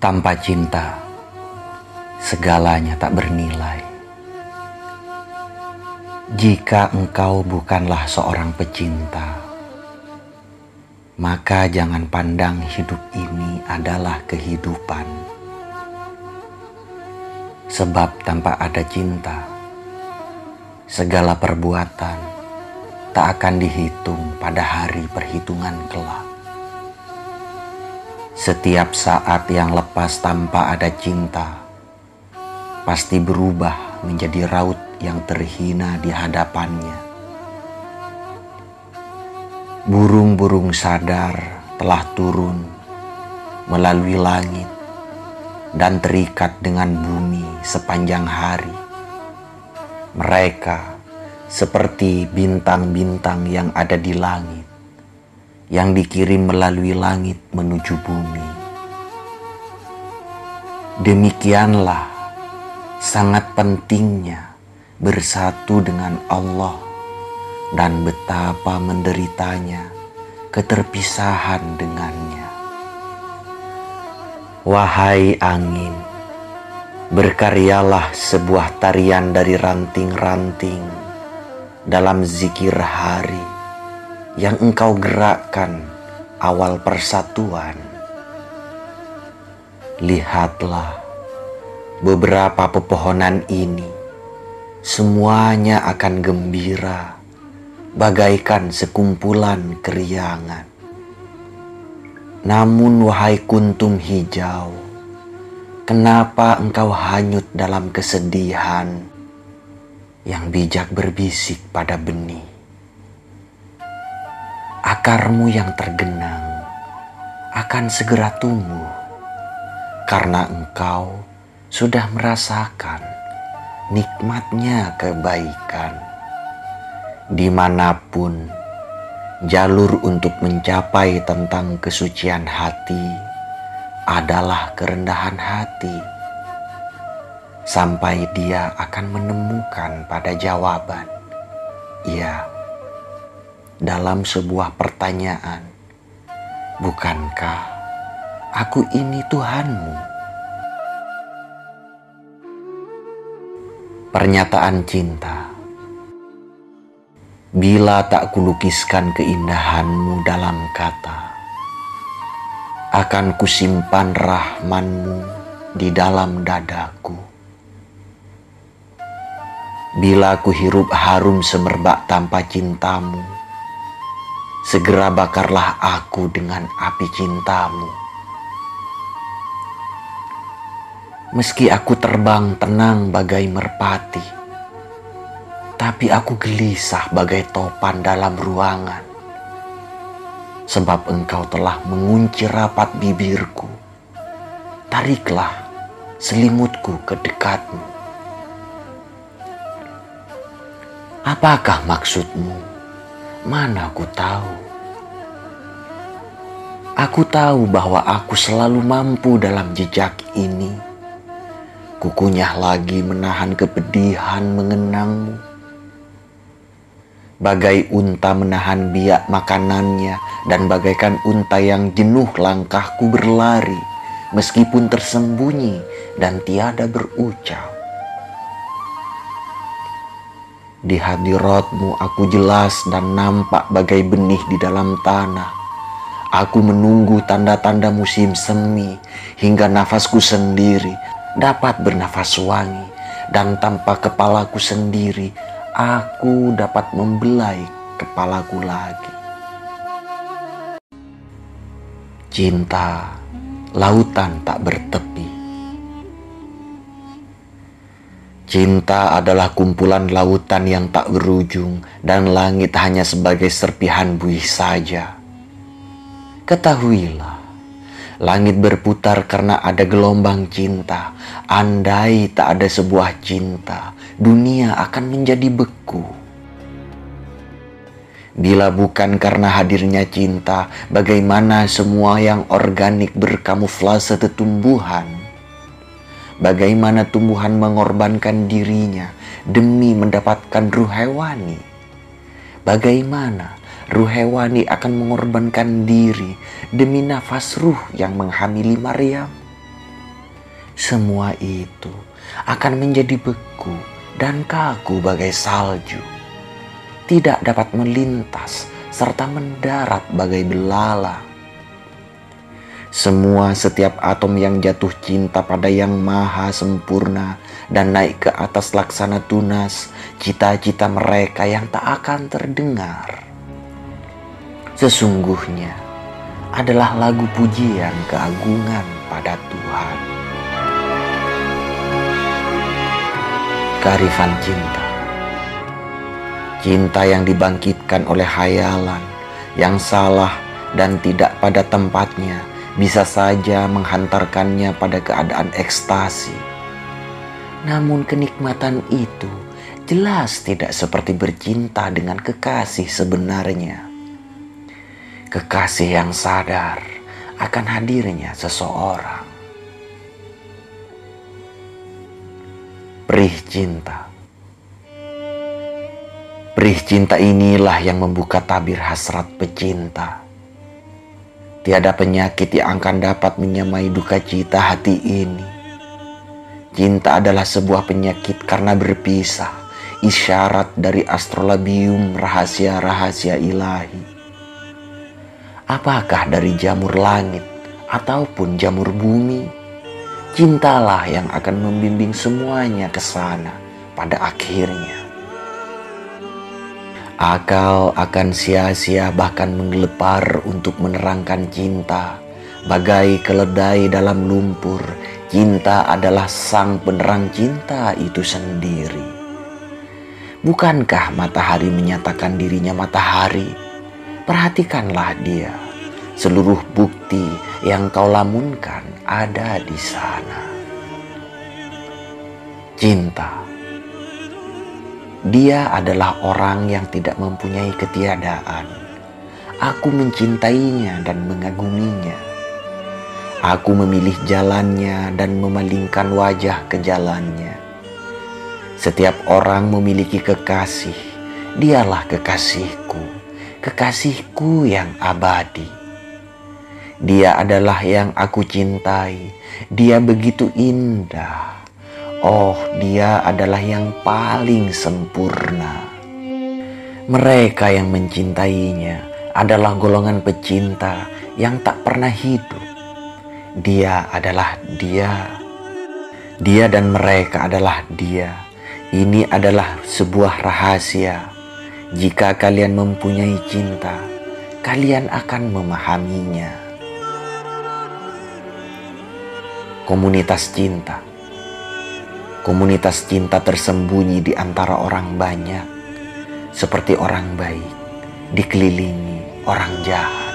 Tanpa cinta, segalanya tak bernilai. Jika engkau bukanlah seorang pecinta, maka jangan pandang hidup ini adalah kehidupan. Sebab tanpa ada cinta, segala perbuatan tak akan dihitung pada hari perhitungan kelak. Setiap saat yang lepas tanpa ada cinta, pasti berubah menjadi raut yang terhina di hadapannya. Burung-burung sadar telah turun melalui langit dan terikat dengan bumi sepanjang hari. Mereka seperti bintang-bintang yang ada di langit yang dikirim melalui langit menuju bumi. Demikianlah sangat pentingnya bersatu dengan Allah dan betapa menderitanya keterpisahan dengannya. Wahai angin, berkaryalah sebuah tarian dari ranting-ranting dalam zikir hari yang engkau gerakkan awal persatuan. Lihatlah beberapa pepohonan ini, semuanya akan gembira, bagaikan sekumpulan keriangan. Namun, wahai kuntum hijau, kenapa engkau hanyut dalam kesedihan yang bijak berbisik pada benih? Akarmu yang tergenang akan segera tumbuh karena engkau sudah merasakan nikmatnya kebaikan. Di mana pun jalur untuk mencapai tentang kesucian hati adalah kerendahan hati. Sampai dia akan menemukan pada jawaban, ya dalam sebuah pertanyaan, "Bukankah aku ini Tuhanmu?" Pernyataan cinta. Bila tak kulukiskan keindahanmu dalam kata, akan kusimpan rahmanmu di dalam dadaku. Bila ku hirup harum semerbak tanpa cintamu, segera bakarlah aku dengan api cintamu. Meski aku terbang tenang bagai merpati, tapi aku gelisah bagai topan dalam ruangan. Sebab engkau telah mengunci rapat bibirku. Tariklah selimutku ke dekatmu. Apakah maksudmu? Mana aku tahu? Aku tahu bahwa aku selalu mampu dalam jejak ini. Kukunyah lagi menahan kepedihan mengenangmu. Bagai unta menahan biak makanannya dan bagaikan unta yang jenuh langkahku berlari meskipun tersembunyi dan tiada berucap. Di hadiratmu aku jelas dan nampak bagai benih di dalam tanah. Aku menunggu tanda-tanda musim semi hingga nafasku sendiri dapat bernafas wangi dan tanpa kepalaku sendiri aku dapat membelai kepalaku lagi. Cinta lautan tak bertepi Cinta adalah kumpulan lautan yang tak berujung dan langit hanya sebagai serpihan buih saja. Ketahuilah, langit berputar karena ada gelombang cinta. Andai tak ada sebuah cinta, dunia akan menjadi beku. Bila bukan karena hadirnya cinta, bagaimana semua yang organik berkamuflase tumbuhan bagaimana tumbuhan mengorbankan dirinya demi mendapatkan ruh hewani. Bagaimana ruh hewani akan mengorbankan diri demi nafas ruh yang menghamili Maryam. semua itu akan menjadi beku dan kaku bagai salju. Tidak dapat melintas serta mendarat bagai belala. Semua setiap atom yang jatuh cinta pada yang maha sempurna dan naik ke atas laksana tunas cita-cita mereka yang tak akan terdengar. Sesungguhnya adalah lagu pujian keagungan pada Tuhan. kearifan cinta. Cinta yang dibangkitkan oleh hayalan yang salah dan tidak pada tempatnya bisa saja menghantarkannya pada keadaan ekstasi. Namun kenikmatan itu jelas tidak seperti bercinta dengan kekasih sebenarnya. Kekasih yang sadar akan hadirnya seseorang perih cinta. Perih cinta inilah yang membuka tabir hasrat pecinta. Tiada penyakit yang akan dapat menyamai duka cita hati ini. Cinta adalah sebuah penyakit karena berpisah, isyarat dari astrolabium rahasia-rahasia ilahi. Apakah dari jamur langit ataupun jamur bumi? Cintalah yang akan membimbing semuanya ke sana pada akhirnya. Akal akan sia-sia bahkan menggelepar untuk menerangkan cinta. Bagai keledai dalam lumpur, cinta adalah sang penerang cinta itu sendiri. Bukankah matahari menyatakan dirinya matahari? Perhatikanlah dia Seluruh bukti yang kau lamunkan ada di sana. Cinta. Dia adalah orang yang tidak mempunyai ketiadaan. Aku mencintainya dan mengaguminya. Aku memilih jalannya dan memalingkan wajah ke jalannya. Setiap orang memiliki kekasih. Dialah kekasihku, kekasihku yang abadi. Dia adalah yang aku cintai. Dia begitu indah. Oh, dia adalah yang paling sempurna. Mereka yang mencintainya adalah golongan pecinta yang tak pernah hidup. Dia adalah dia. Dia dan mereka adalah dia. Ini adalah sebuah rahasia. Jika kalian mempunyai cinta, kalian akan memahaminya. komunitas cinta. Komunitas cinta tersembunyi di antara orang banyak, seperti orang baik dikelilingi orang jahat.